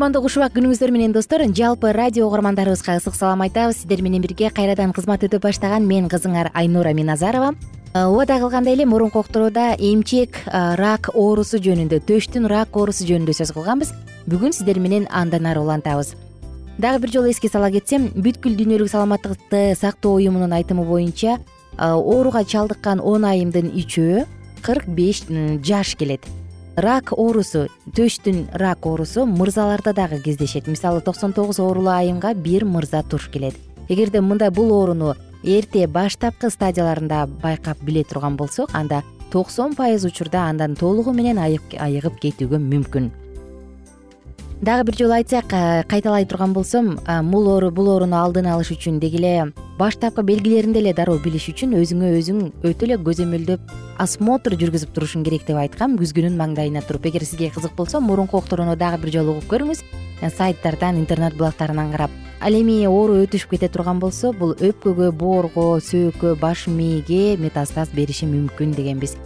кутмандуу кушубак күнүңүздөр менен достор жалпы радио угармандарыбызга ысык салам айтабыз. Сиздер менен бирге кайрадан кызмат өтө баштаган мен кызыңар айнура миназарова. Убада кылгандай эле мурунку уктурууда эмчек рак оорусу жөнүндө төштүн рак оорусу жөнүндө сөз кылганбыз. Бүгүн сиздер менен андан ары улантабыз. Дагы бир жолу эске сала кетсем бүткүл дүйнөлүк саламаттыкты сактоо уюмунун айтымы боюнча ооруга чалдыккан он айымдын үчөө кырк беш жаш келет рак оорусу төштүн рак оорусу мырзаларда дагы кездешет. Мисалы токсон тогуз оорулуу айымга бир мырза туш келет. Эгерде мындай бул ооруну эрте баштапкы стадияларында байкап биле турган болсок анда токсон пайыз учурда андан толугу менен айыгып кетүүгө мүмкүн дагы бир жолу айтсак кайталай турган болсом бул ооруну алдын алыш үчүн деги эле баштапкы белгилерин деле дароо билиш үчүн өзүңө өзүң өтө эле көзөмөлдөп осмотр жүргүзүп турушуң керек деп айткам. Күзгүнүн маңдайына туруп эгер сизге кызык болсо мурунку уктурууну дагы бир жолу угуп көрүңүз. Сайттардан интернет булактарынан карап. Ал эми оору өтүшүп кете турган болсо бул өпкөгө боорго сөөккө баш мээге метастаз бериши мүмкүн дегенбиз.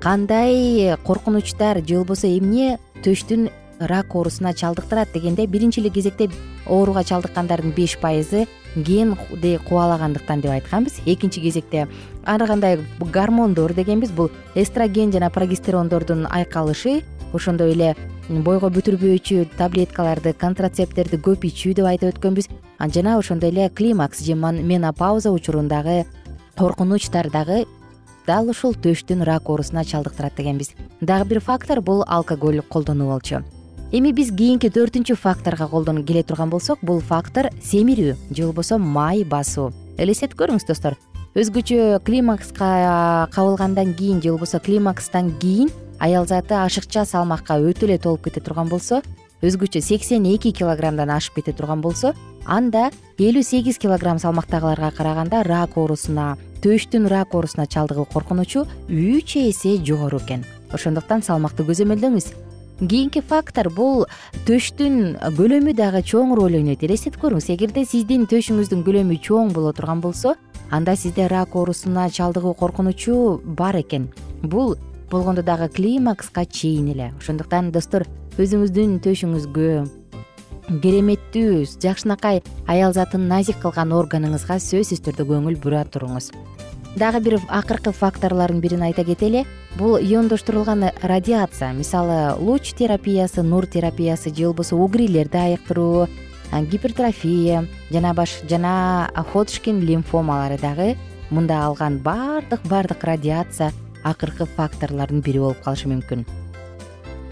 Кандай коркунучтар же болбосо эмне төштүн рак оорусуна чалдыктырат дегенде биринчи эле кезекте ооруга чалдыккандардын беш пайызы генди кубалагандыктан деп айтканбыз. Экинчи кезекте ар кандай гормондор дегенбиз бул эстроген жана прогестерондордун айкалышы. Ошондой эле бойго бүтүрбөөчү таблеткаларды контрацепттерди көп ичүү деп айтып өткөнбүз. Жана ошондой эле климакс же менопауза учурундагы коркунучтар дагы дал ушул төштүн рак оорусуна чалдыктырат дегенбиз. Дагы бир фактор бул алкоголь колдонуу болчу эми биз кийинки төртүнчү факторго келе турган болсок бул фактор семирүү же болбосо май басуу. Элестетип көрүңүз достор. Өзгөчө климакска кабылгандан кийин же болбосо климакстан кийин аял заты ашыкча салмакка өтө эле толуп кете турган болсо өзгөчө сексен эки килограммдан ашып кете турган болсо анда элүү сегиз килограмм салмактагыларга караганда рак оорусуна төштүн рак оорусуна чалдыгуу коркунучу үч эсе жогору экен. Ошондуктан салмакты көзөмөлдөңүз кийинки фактор бул төштүн көлөмү дагы чоң роль ойнойт. Элестетип көрүңүз эгерде сиздин төшүңүздүн көлөмү чоң боло турган болсо анда сизде рак оорусуна чалдыгуу коркунучу бар экен. Бул болгондо дагы климакска чейин эле. Ошондуктан достор өзүңүздүн төшүңүзгө кереметтүү жакшынакай аял затын назик кылган органыңызга сөзсүз түрдө көңүл бура туруңуз дагы бир акыркы факторлордун бирин айта кетели. Бул иондоштурулган радиация мисалы луч терапиясы нур терапиясы же болбосо угрилерди айыктыруу гипертрофия жана баш жана ходшкин лимфомалары дагы мында алган баардык баардык радиация акыркы факторлордун бири болуп калышы мүмкүн.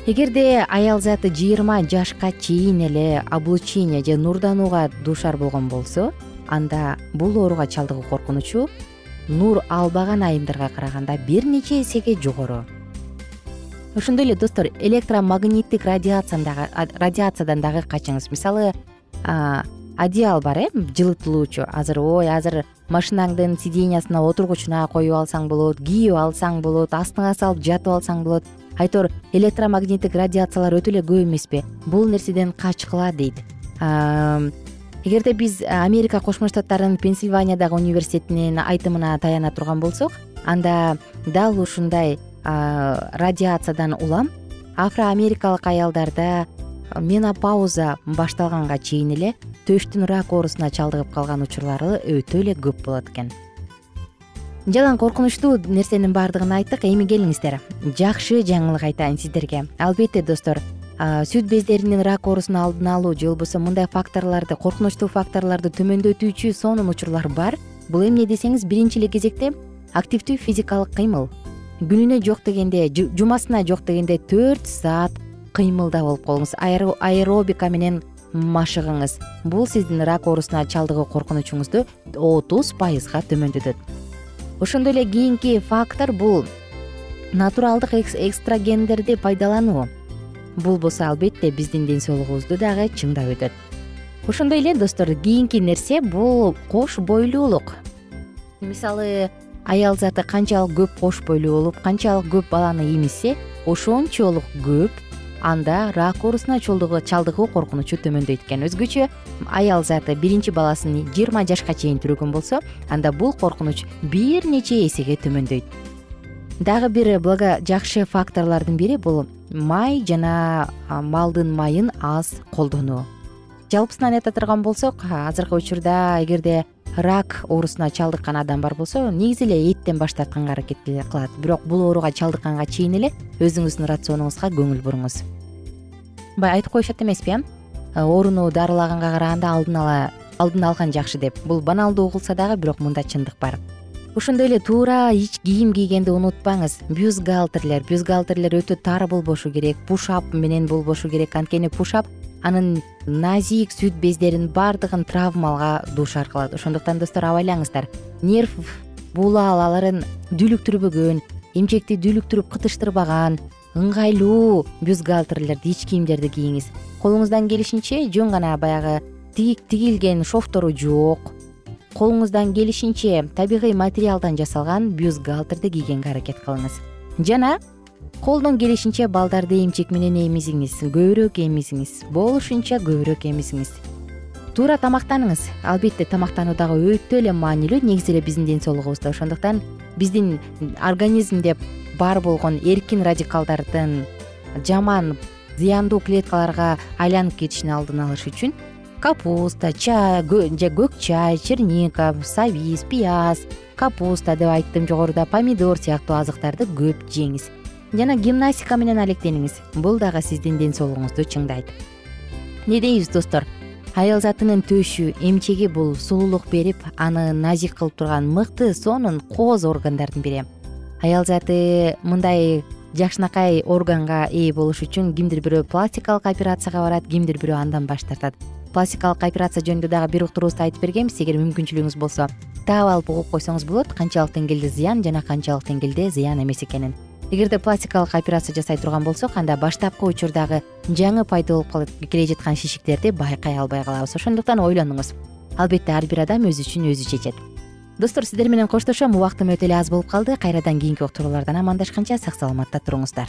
Эгерде аял заты жыйырма жашка чейин эле облучение же нурданууга дуушар болгон болсо анда бул ооруга чалдыгуу коркунучу нур албаган айымдарга караганда бир нече эсеге жогору. Ошондой эле достор электромагниттик радиациядан дагы качыңыз. Мисалы одеял бар э жылытылуучу. Азыр ой азыр машинаңдын сиденьясына отургучуна коюп алсаң болот кийип алсаң болот астыңа салып жатып алсаң болот. Айтор электромагниттик радиациялар өтө эле көп эмеспи. Бул нерседен качкыла дейт эгерде биз америка кошмо штаттарынын пенсильваниядагы университетинин айтымына таяна турган болсок анда дал ушундай радиациядан улам афроамерикалык аялдарда менопауза башталганга чейин эле төштүн рак оорусуна чалдыгып калган учурлары өтө эле көп болот экен. Жалаң коркунучтуу нерсенин баардыгын айттык эми келиңиздер. Жакшы жаңылык айтайын сиздерге. Албетте достор сүт бездеринин рак оорусун алдын алуу же болбосо мындай факторлорду коркунучтуу факторлорду төмөндөтүүчү сонун учурлар бар. Бул эмне десеңиз биринчи эле кезекте активдүү физикалык кыймыл. Күнүнө жок дегенде жумасына жок дегенде төрт саат кыймылда болуп колуңуз. Аэробика менен машыгыңыз. Бул сиздин рак оорусуна чалдыгуу коркунучуңузду отуз пайызга төмөндөтөт. Ошондой эле кийинки фактор бул натуралдык экстрагендерди пайдалануу бул болсо албетте биздин ден соолугубузду дагы чыңдап өтөт. Ошондой эле достор кийинки нерсе бул кош бойлуулук. Мисалы аял заты канчалык көп кош бойлуу болуп канчалык көп баланы эмизсе ошончолук көп анда рак оорусуна чалдыгуу коркунучу төмөндөйт экен. Өзгөчө аял заты биринчи баласын жыйырма жашка чейин төрөгөн болсо анда бул коркунуч бир нече эсеге төмөндөйт дагы бир благо жакшы факторлордун бири бул май жана малдын майын аз колдонуу. Жалпысынан айта турган болсок азыркы учурда эгерде рак оорусуна чалдыккан адам бар болсо негизи эле эттен баш тартканга аракет кылат. Бирок бул ооруга чалдыкканга чейин эле өзүңүздүн рационуңузга көңүл буруңуз. Баягы айтып коюшат эмеспи э ооруну дарылаганга караганда алдын ала алдын алган жакшы деп. Бул баналдуу угулса дагы бирок мында чындык бар ошондой эле туура ич кийим кийгенди унутпаңыз. Бюстгалтерлер бюстгалтерлер өтө тар болбошу керек. Пушап менен болбошу керек. Анткени пушап анын назик сүт бездеринин баардыгын травмага дуушар кылат ошондуктан достор абайлаңыздар. Нерв булалаларын дүүлүктүрбөгөн эмчекти дүүлүктүрүп кытыштырбаган ыңгайлуу бюстгалтерлерди ич кийимдерди кийиңиз. Колуңуздан келишинче жөн гана баягы тигилген шовтору жок колуңуздан келишинче табигый материалдан жасалган бюстгалтерди кийгенге аракет кылыңыз. Жана колдон келишинче балдарды эмчек менен эмизиңиз көбүрөөк эмизиңиз болушунча көбүрөөк эмизиңиз. Туура тамактаныңыз. Албетте тамактануу дагы өтө эле маанилүү негизи эле биздин ден соолугубузда ошондуктан биздин организмде бар болгон эркин радикалдардын жаман зыяндуу клеткаларга айланып кетишин алдын алыш үчүн капуста чай же көк чай черника сабиз пияз. Капуста деп айттым жогоруда помидор сыяктуу азыктарды көп жеңиз. Жана гимнастика менен алектениңиз. Бул дагы сиздин ден соолугуңузду чыңдайт. Эмне дейбиз достор? Аял затынын төшү эмчеги бул сулуулук берип аны назик кылып турган мыкты сонун кооз органдардын бири. Аял заты мындай жакшынакай органга ээ болуш үчүн кимдир бирөө пластикалык операцияга барат кимдир бирөө андан баш тартат пластикалык операция жөнүндө дагы бир уктурубузда айтып бергенбиз. Эгер мүмкүнчүлүгүңүз болсо таап алып угуп койсоңуз болот. Канчалык деңгээлде зыян жана канчалык деңгээлде зыян эмес экенин. Эгерде пластикалык операция жасай турган болсок анда баштапкы учурдагы жаңы пайда болуп келе жаткан шишиктерди байкай албай калабыз. Ошондуктан ойлонуңуз. Албетте ар бир адам өзү үчүн өзү чечет. Достор сиздер менен коштошом. Убактым өтө эле аз болуп калды. Кайрадан кийинки уктуруулардан амандашканча сак саламатта туруңуздар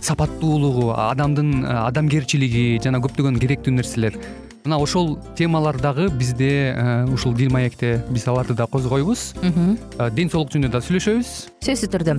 сапаттуулугу адамдын э, адамгерчилиги жана көптөгөн керектүү нерселер. Мына ошол темалар дагы бизде ушул дил маекте биз аларды да козгойбуз ден соолук жөнүндө да сүйлөшөбүз. Сөзсүз түрдө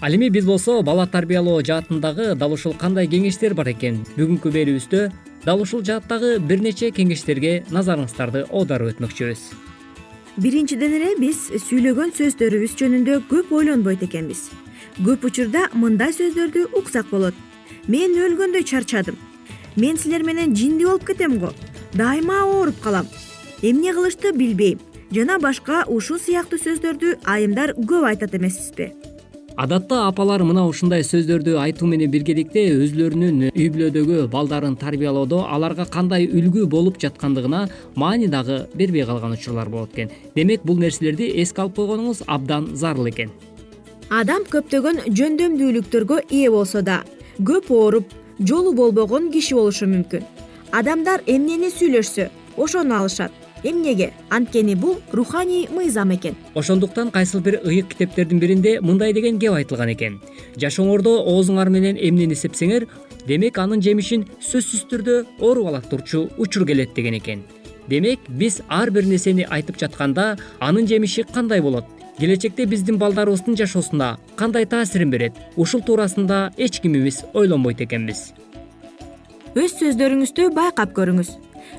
ал эми биз болсо бала тарбиялоо жаатындагы дал ушул кандай кеңештер бар экен? Бүгүнкү берүүбүздө дал ушул жааттагы бир нече кеңештерге назарыңыздарды оодарып өтмөкчүбүз. Биринчиден эле биз сүйлөгөн сөздөрүбүз жөнүндө көп ойлонбойт экенбиз. Көп учурда мындай сөздөрдү уксак болот. Мен өлгөндөй чарчадым. Мен силер менен жиндүү болуп кетем го дайыма ооруп калам. Эмне кылышты билбейм. Жана башка ушул сыяктуу сөздөрдү айымдар көп айтат эмеспизби адатта апалар мына ушундай сөздөрдү айтуу менен биргеликте өзүлөрүнүн үй бүлөдөгү балдарын тарбиялоодо аларга кандай үлгү болуп жаткандыгына маани дагы бербей калган учурлар болот экен. Демек бул нерселерди эске алып койгонуңуз абдан зарыл экен. Адам көптөгөн жөндөмдүүлүктөргө ээ болсо да көп ооруп жолу болбогон киши болушу мүмкүн. Адамдар эмнени сүйлөшсө ошону алышат эмнеге анткени бул руханий мыйзам экен. Ошондуктан кайсыл бир ыйык китептердин биринде мындай деген кеп айтылган экен. Жашооңордо оозуңар менен эмнени сепсеңер демек анын жемишин сөзсүз түрдө ооруп алат турчу учур келет деген экен. Демек биз ар бир нерсени айтып жатканда анын жемиши кандай болот? Келечекте биздин балдарыбыздын жашоосуна кандай таасирин берет? Ушул туурасында эч кимибиз ойлонбойт экенбиз. Өз сөздөрүңүздү байкап көрүңүз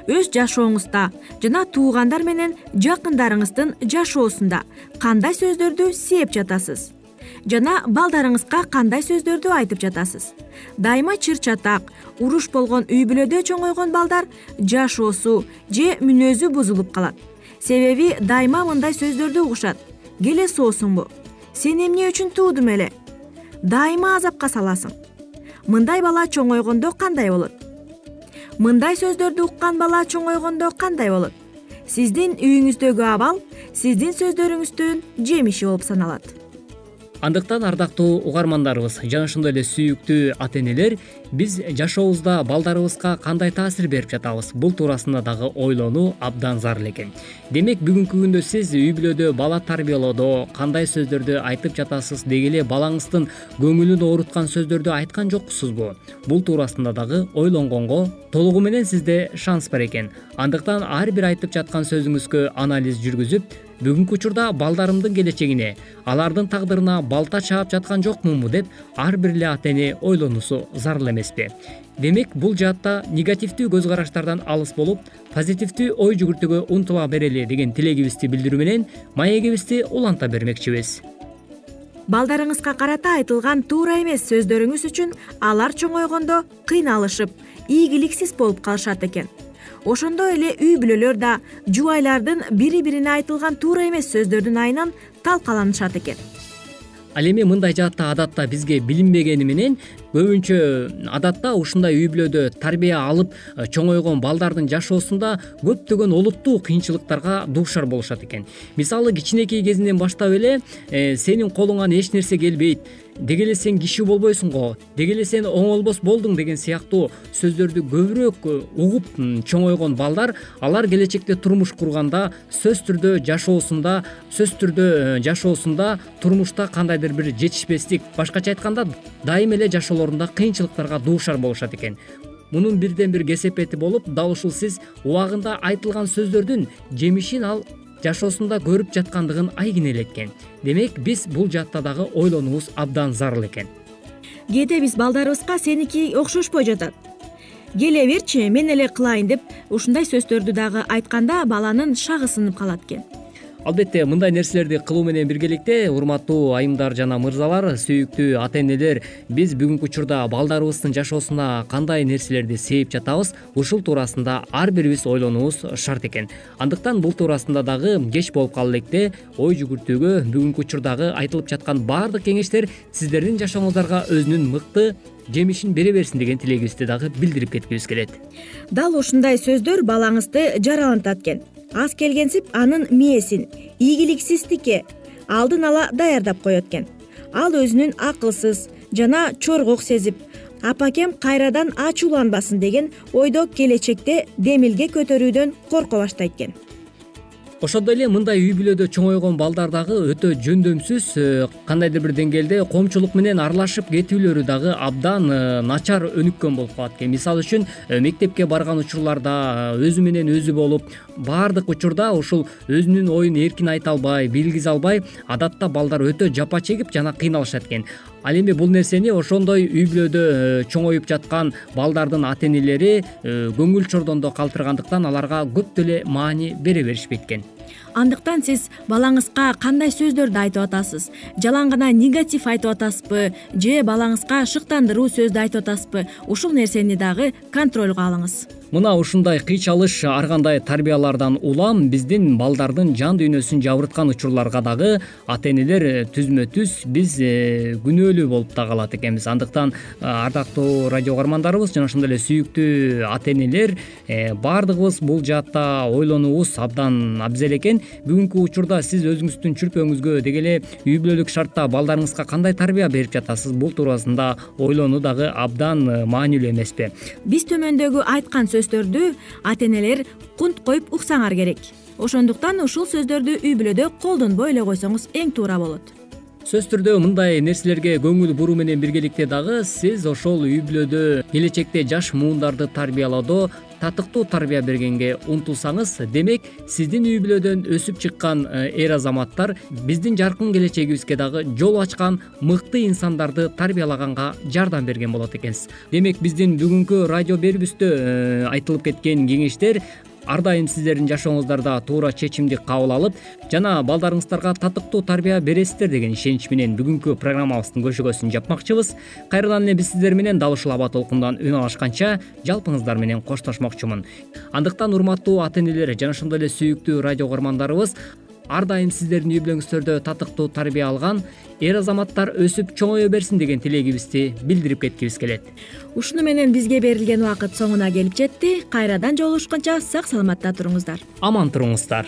өз жашооңузда жана туугандар менен жакындарыңыздын жашоосунда кандай сөздөрдү сээп жатасыз? Жана балдарыңызга кандай сөздөрдү айтып жатасыз? Дайыма чыр чатак уруш болгон үй бүлөдө чоңойгон балдар жашоосу же мүнөзү бузулуп калат. Себеби дайыма мындай сөздөрдү угушат. Келе соосуңбу сени эмне үчүн туудум эле? Дайыма азапка саласың. Мындай бала чоңойгондо кандай болот мындай сөздөрдү уккан бала чоңойгондо кандай болот? Сиздин үйүңүздөгү абал сиздин сөздөрүңүздүн жемиши болуп саналат андыктан ардактуу угармандарыбыз жана ошондой эле сүйүктүү ата энелер биз жашообузда балдарыбызга кандай таасир берип жатабыз? Бул туурасында дагы ойлонуу абдан зарыл экен. Демек бүгүнкү күндө сиз үй бүлөдө бала тарбиялоодо кандай сөздөрдү айтып жатасыз деги эле балаңыздын көңүлүн ооруткан сөздөрдү айткан жоксузбу бул туурасында дагы ойлонгонго толугу менен сизде шанс бар экен. Андыктан ар бир айтып жаткан сөзүңүзгө анализ жүргүзүп бүгүнкү учурда балдарымдын келечегине алардын тагдырына балта чаап жаткан жокмунбу деп ар бир эле ата эне ойлонуусу зарыл эмеспи. Демек бул жаатта негативдүү көз караштардан алыс болуп позитивдүү ой жүгүртүүгө умтула берели деген тилегибизди билдирүү менен маегибизди уланта бермекчибиз. Балдарыңызга карата айтылган туура эмес сөздөрүңүз үчүн алар чоңойгондо кыйналышып ийгиликсиз болуп калышат экен ошондой эле үй бүлөлөр да жубайлардын бири бирине айтылган туура эмес сөздөрдүн айынан талкаланышат экен. Ал эми мындай жаатта адатта бизге билинбегени менен көбүнчө адатта ушундай үй бүлөдө тарбия алып э, чоңойгон балдардын жашоосунда көптөгөн олуттуу кыйынчылыктарга дуушар болушат экен. Мисалы кичинекей кезинен баштап эле э, сенин колуңан эч нерсе келбейт деги эле сен киши болбойсуң го деги эле сен оңолбос болдуң деген сыяктуу сөздөрдү көбүрөөк э, угуп чоңойгон балдар алар келечекте турмуш курганда сөзсүз түрдө жашоосунда сөзсүз түрдө жашоосунда турмушта кандайдыр бир жетишпестик. Башкача айтканда дайыма эле жашоолорунда кыйынчылыктарга дуушар болушат экен. Мунун бирден бир кесепети болуп дал ушул сиз убагында айтылган сөздөрдүн жемишин ал жашоосунда көрүп жаткандыгын айкинелеткен демек биз бул жаатта дагы ойлонуубуз абдан зарыл экен. Кээде биз балдарыбызга сеники окшошпой жатат. Келе берчи мен эле кылайын деп ушундай сөздөрдү дагы айтканда баланын шагы сынып калат экен албетте мындай нерселерди кылуу менен биргеликте урматтуу айымдар жана мырзалар сүйүктүү ата энелер биз бүгүнкү учурда балдарыбыздын жашоосуна кандай нерселерди сээп жатабыз ушул туурасында ар бирибиз ойлонуубуз шарт экен. Андыктан бул туурасында дагы кеч болуп кала электе ой жүгүртүүгө бүгүнкү учурдагы айтылып жаткан баардык кеңештер сиздердин жашооңуздарга өзүнүн мыкты жемишин бере берсин деген тилегибизди дагы билдирип кеткибиз келет. Дал ушундай сөздөр балаңызды жаралантат экен аз келгенсип анын мээсин ийгиликсиздикке алдын ала даярдап коет экен ал өзүнүн акылсыз жана чоргок сезип апакем кайрадан ачууланбасын деген ойдо келечекте демилге көтөрүүдөн корко баштайт экен ошондой эле мындай үй бүлөдө чоңойгон балдар дагы өтө жөндөмсүз э, кандайдыр бир деңгээлде коомчулук менен аралашып кетүүлөрү дагы абдан э, начар өнүккөн болуп калат экен. Мисалы үчүн э, мектепке барган учурларда өзү менен өзү болуп баардык учурда ушул өзүнүн оюн эркин айта албай билгизе албай адатта балдар өтө жапа чегип жана кыйналышат экен ал эми бул нерсени ошондой үй бүлөдө чоңоюп жаткан балдардын ата энелери көңүл чордондо калтыргандыктан аларга көп деле маани бере беришпейт экен андыктан сиз балаңызга кандай сөздөрдү айтып атасыз? Жалаң гана негатив айтып атасызбы же балаңызга шыктандыруу сөздү айтып атасызбы ушул нерсени дагы контролго алыңыз мына ушундай кыйчалыш ар кандай тарбиялардан улам биздин балдардын жан дүйнөсүн жабырткан учурларга дагы ата энелер түзмө түз биз э, күнөөлүү болуп да калат экенбиз. Андыктан э, ардактуу радио угармандарыбыз жана ошондой эле сүйүктүү ата энелер э, баардыгыбыз бул жаатта ойлонуубуз абдан абзел экен. Бүгүнкү учурда сиз өзүңүздүн чүрпөңүзгө деги эле үй бүлөлүк шартта балдарыңызга кандай тарбия берип жатасыз? Бул туурасында ойлонуу дагы абдан маанилүү эмеспи. Биз төмөндөгү айткан сөздөрдү ата энелер кунт коюп уксаңар керек. Ошондуктан ушул сөздөрдү үй бүлөдө колдонбой эле койсоңуз эң туура болот сөзсүз түрдө мындай нерселерге көңүл буруу менен биргеликте дагы сиз ошол үй бүлөдө келечекте жаш муундарды тарбиялоодо татыктуу тарбия бергенге умтулсаңыз демек сиздин үй бүлөдөн өсүп чыккан э, эр азаматтар биздин жаркын келечегибизге дагы жол ачкан мыкты инсандарды тарбиялаганга жардам берген болот экенсиз. Демек биздин бүгүнкү радио берүүбүздө э, айтылып кеткен кеңештер ар дайым сиздердин жашооңуздарда туура чечимди кабыл алып жана балдарыңыздарга татыктуу тарбия бересиздер деген ишенич менен бүгүнкү программабыздын көшөгөсүн жапмакчыбыз. Кайрадан эле биз сиздер менен дал ушул аба толкундан үн алышканча жалпыңыздар менен коштошмокчумун. Андыктан урматтуу ата энелер жана ошондой эле сүйүктүү радио угармандарыбыз ар дайым сиздердин үй бүлөңүздөрдө татыктуу тарбия алган эр азаматтар өсүп чоңое берсин деген тилегибизди билдирип кеткибиз келет. Ушуну менен бизге берилген убакыт соңуна келип жетти. Кайрадан жолугушканча сак саламатта туруңуздар. Аман туруңуздар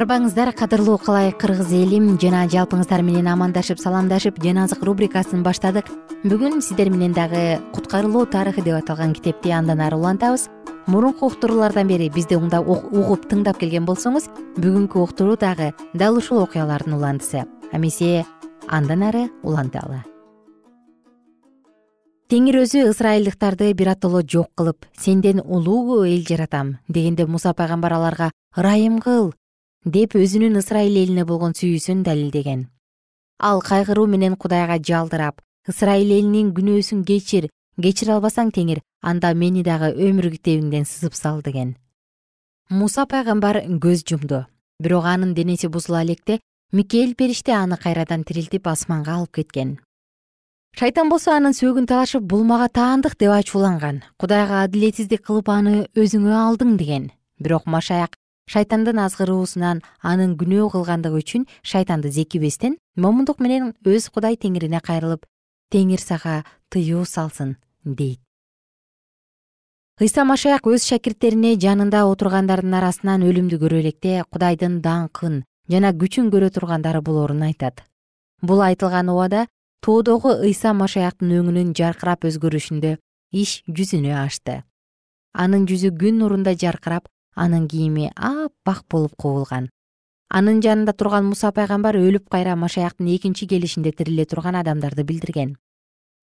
арбаңыздар кадырлуу калай кыргыз элим. Жана жалпыңыздар менен амандашып саламдашып жан азык рубрикасын баштадык. Бүгүн сиздер менен дагы куткарылуу тарыхы деп аталган китепти андан ары улантабыз. Мурунку уктуруулардан бери бизди угуп тыңдап келген болсоңуз бүгүнкү уктуруу дагы дал ушул окуялардын уландысы эмесе андан ары уланталы теңир өзү ысрайылдыктарды биротоло жок кылып сенден улуу эл жаратам дегенде муса пайгамбар аларга ырайым кыл деп өзүнүн ысрайыл элине болгон сүйүүсүн далилдеген. Ал кайгыруу менен кудайга жалдырап ысрайыл элинин күнөөсүн кечир кечире албасаң теңир анда мени дагы өмүр китебиңден сызып сал деген. Муса пайгамбар көз жумду. Бирок анын денеси бузула электе микель периште аны кайрадан тирилтип асманга алып кеткен. Шайтан болсо анын сөөгүн талашып бул мага таандык деп ачууланган. Кудайга адилетсиздик кылып аны өзүңө алдың деген. Бирок машаяк шайтандын азгыруусунан анын күнөө кылгандыгы үчүн шайтанды зекибестен момундук менен өз кудай теңирине кайрылып теңир сага тыюу салсын дейт. Ыйса машаяк өз шакирттерине жанында отургандардын арасынан өлүмдү көрө электе кудайдын даңкын жана күчүн көрө тургандары болоорун айтат. Бул айтылган убада тоодогу ыйса машаяктын өңүнүн жаркырап өзгөрүшүндө иш жүзүнө ашты. Анын жүзү күн нурундай жаркырап анын кийими аппак болуп кубулган. Анын жанында турган муса пайгамбар өлүп кайра машаяктын экинчи келишинде тириле турган адамдарды билдирген.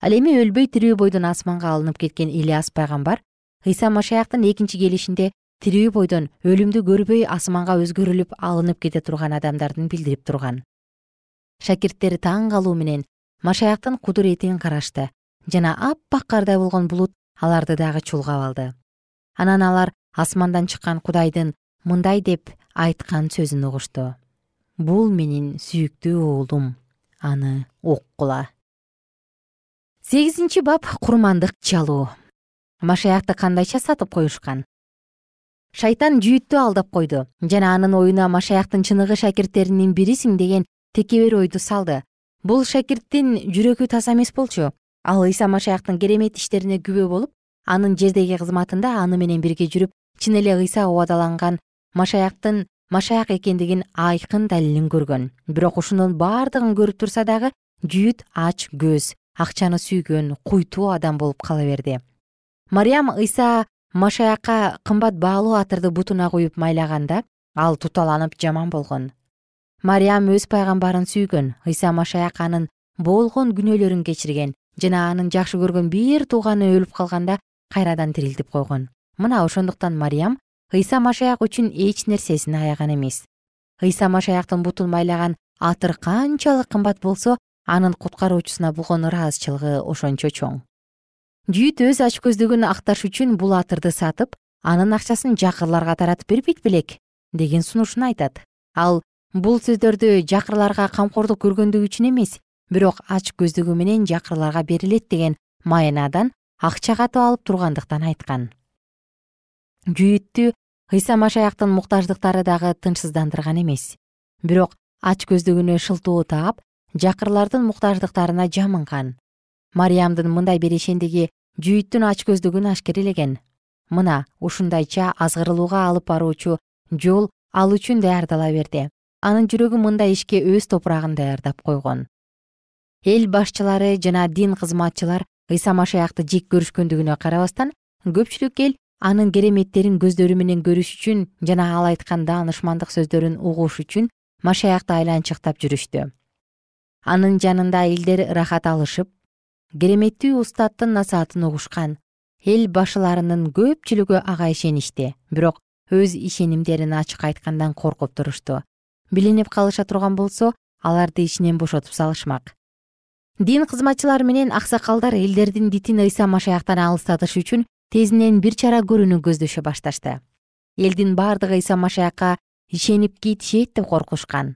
Ал эми өлбөй тирүү бойдон асманга алынып кеткен ильяс пайгамбар ыйса машаяктын экинчи келишинде тирүү бойдон өлүмдү көрбөй асманга өзгөрүлүп алынып кете турган адамдардын билдирип турган. Шакирттери таң калуу менен машаяктын кудуретин карашты жана аппак кардай болгон булут аларды дагы чулгап алды. Анан алар асмандан чыккан кудайдын мындай деп айткан сөзүн угушту. Бул менин сүйүктүү уулум аны уккула сегизинчи бап курмандык чалуу. Машаякты кандайча сатып коюшкан. Шайтан жүйүттү алдап койду. Жана анын оюна машаяктын чыныгы шакирттеринин бирисиң деген текебер ойду салды. Бул шакирттин жүрөгү таза эмес болчу. Ал ыйса машаяктын керемет иштерине күбө болуп анын жердеги кызматында аны менен бирге жүрүп чын эле ыйса убадаланган машаяктын машаяк экендигин айкын далилин көргөн. Бирок ушунун баардыгын көрүп турса дагы жүйүт ач көз акчаны сүйгөн куйтуу адам болуп кала берди. Мариям ыйса машаякка кымбат баалуу атырды бутуна куюп майлаганда ал туталанып жаман болгон. Мариям өз пайгамбарын сүйгөн ыйса машаяк анын болгон күнөөлөрүн кечирген жана анын жакшы көргөн бир тууганы өлүп калганда кайрадан тирилтип койгон мына ошондуктан мариям ыйса машаяк үчүн эч нерсесин аяган эмес. Ыйса машаяктын бутун майлаган атыр канчалык кымбат болсо анын куткаруучусуна болгон ыраазычылыгы ошончо чоң. Жүйүт өз ачкөздүгүн акташ үчүн бул атырды сатып анын акчасын жакырларга таратып бербейт белек деген сунушун айтат. Ал бул сөздөрдү жакырларга камкордук көргөндүгү үчүн эмес бирок ач көздүгү менен жакырларга берилет деген маанадан акча катып алып тургандыктан айткан жүйүттү ыйса машаяктын муктаждыктары дагы тынчсыздандырган эмес. Бирок ач көздүгүнө шылтоо таап жакырлардын муктаждыктарына жамынган мариямдын мындай берешендиги жүйүттүн ач көздүгүн ашкерелеген мына ушундайча азгырылууга алып баруучу жол ал үчүн даярдала берди. Анын жүрөгү мындай ишке өз топурагын даярдап койгон. Эл башчылары жана дин кызматчылар ыйса машаякты жек көрүшкөндүгүнө карабастан көпчүлүк эл анын кереметтерин көздөрү менен көрүш үчүн жана ал айткан даанышмандык сөздөрүн угуш үчүн машаякты айланчыктап жүрүштү. Анын жанында элдер ырахат алышып кереметтүү устаттын насаатын угушкан эл башыларынын көпчүлүгү ага ишеништи бирок өз ишенимдерин ачык айткандан коркуп турушту билинип калыша турган болсо аларды ишинен бошотуп салышмак. Дин кызматчылары менен аксакалдар элдердин дитин ыйса машаяктан алыстатыш үчүн тезинен бир чара көрүүнү көздөшө башташты. Элдин баардыгы ыйса машаякка ишенип кетишет деп коркушкан.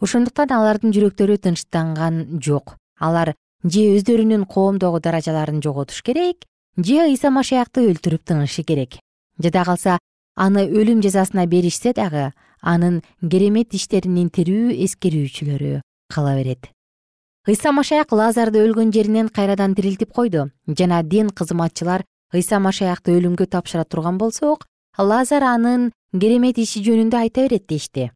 Ошондуктан алардын жүрөктөрү тынчтанган жок. Алар же өздөрүнүн коомдогу даражаларын жоготуш керек же ыйса машаякты өлтүрүп тынышы керек. Жада калса аны өлүм жазасына беришсе дагы анын керемет иштеринин тирүү эскерүүчүлөрү кала берет. Ыйса машаяк лазарды өлгөн жеринен кайрадан тирилтип койду. Жана дин кызматчылар ыйса машаякты өлүмгө тапшыра турган болсок лазар анын керемет иши жөнүндө айта берет дешти.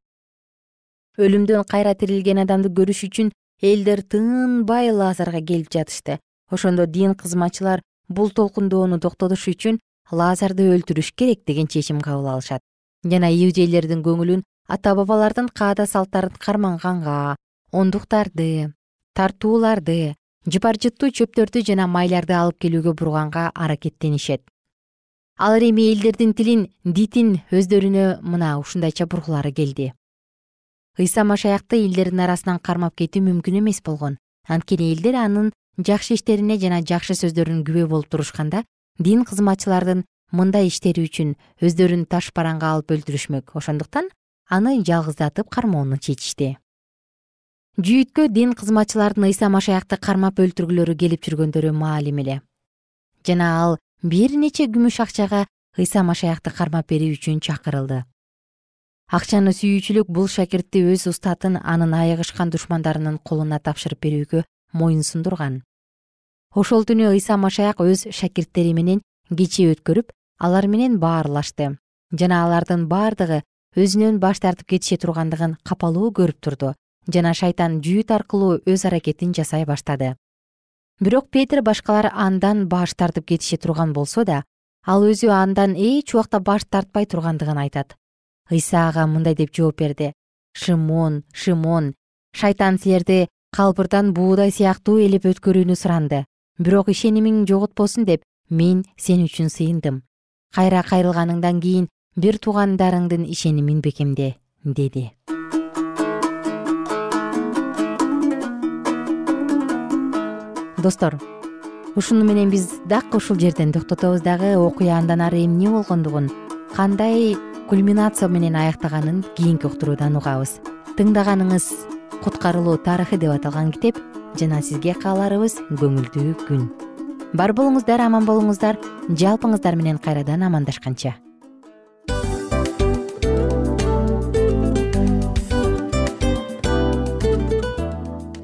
Өлүмдөн кайра тирилген адамды көрүш үчүн элдер тынбай лазарга келип жатышты. Ошондо дин кызматчылар бул толкундоону токтотуш үчүн лазарды өлтүрүш керек деген чечим кабыл алышат. Жана иудейлердин көңүлүн ата бабалардын каада салттарын карманганга ондуктарды тартууларды жыпар жыттуу чөптөрдү жана майларды алып келүүгө бурганга аракеттенишет. Алар эми элдердин тилин дитин өздөрүнө мына ушундайча бургулары келди. Ыйса машаякты элдердин арасынан кармап кетүү мүмкүн эмес болгон. Анткени элдер анын жакшы иштерине жана жакшы сөздөрүнө күбө болуп турушканда дин кызматчылардын мындай иштери үчүн өздөрүн таш бараңга алып өлтүрүшмөк. Ошондуктан аны жалгыздатып кармоону чечишти жүйүткө дин кызматчылардын ыйса машаякты кармап өлтүргүлөрү келип жүргөндөрү маалим эле. Жана ал бир нече күмүш акчага ыйса машаякты кармап берүү үчүн чакырылды. Акчаны сүйүүчүлүк бул шакиртти өз устатын анын айыгышкан душмандарынын колуна тапшырып берүүгө моюн сундурган. Ошол түнү ыйса машаяк өз шакирттери менен кече өткөрүп алар менен баарлашты. Жана алардын баардыгы өзүнөн баш тартып кетише тургандыгын капалуу көрүп турду жана шайтан жүйүт аркылуу өз аракетин жасай баштады. Бирок петир башкалар андан баш тартып кетише турган болсо да ал өзү андан эч убакта баш тартпай тургандыгын айтат. Ыйса ага мындай деп жооп берди. Шымон шымон шайтан силерди калбырдан буудай сыяктуу элеп өткөрүүнү суранды. Бирок ишенимиң жоготпосун деп мен сен үчүн сыйындым. Кайра кайрылганыңдан кийин бир туугандарыңдын ишенимин бекемде деди достор ушуну менен биз дак ушул жерден токтотобуз дагы. Окуя андан ары эмне болгондугун кандай кульминация менен аяктаганын кийинки уктуруудан угабыз. Тыңдаганыңыз куткарылуу тарыхы деп аталган китеп жана сизге кааларыбыз көңүлдүү күн. Бар болуңуздар аман болуңуздар жалпыңыздар менен кайрадан амандашканча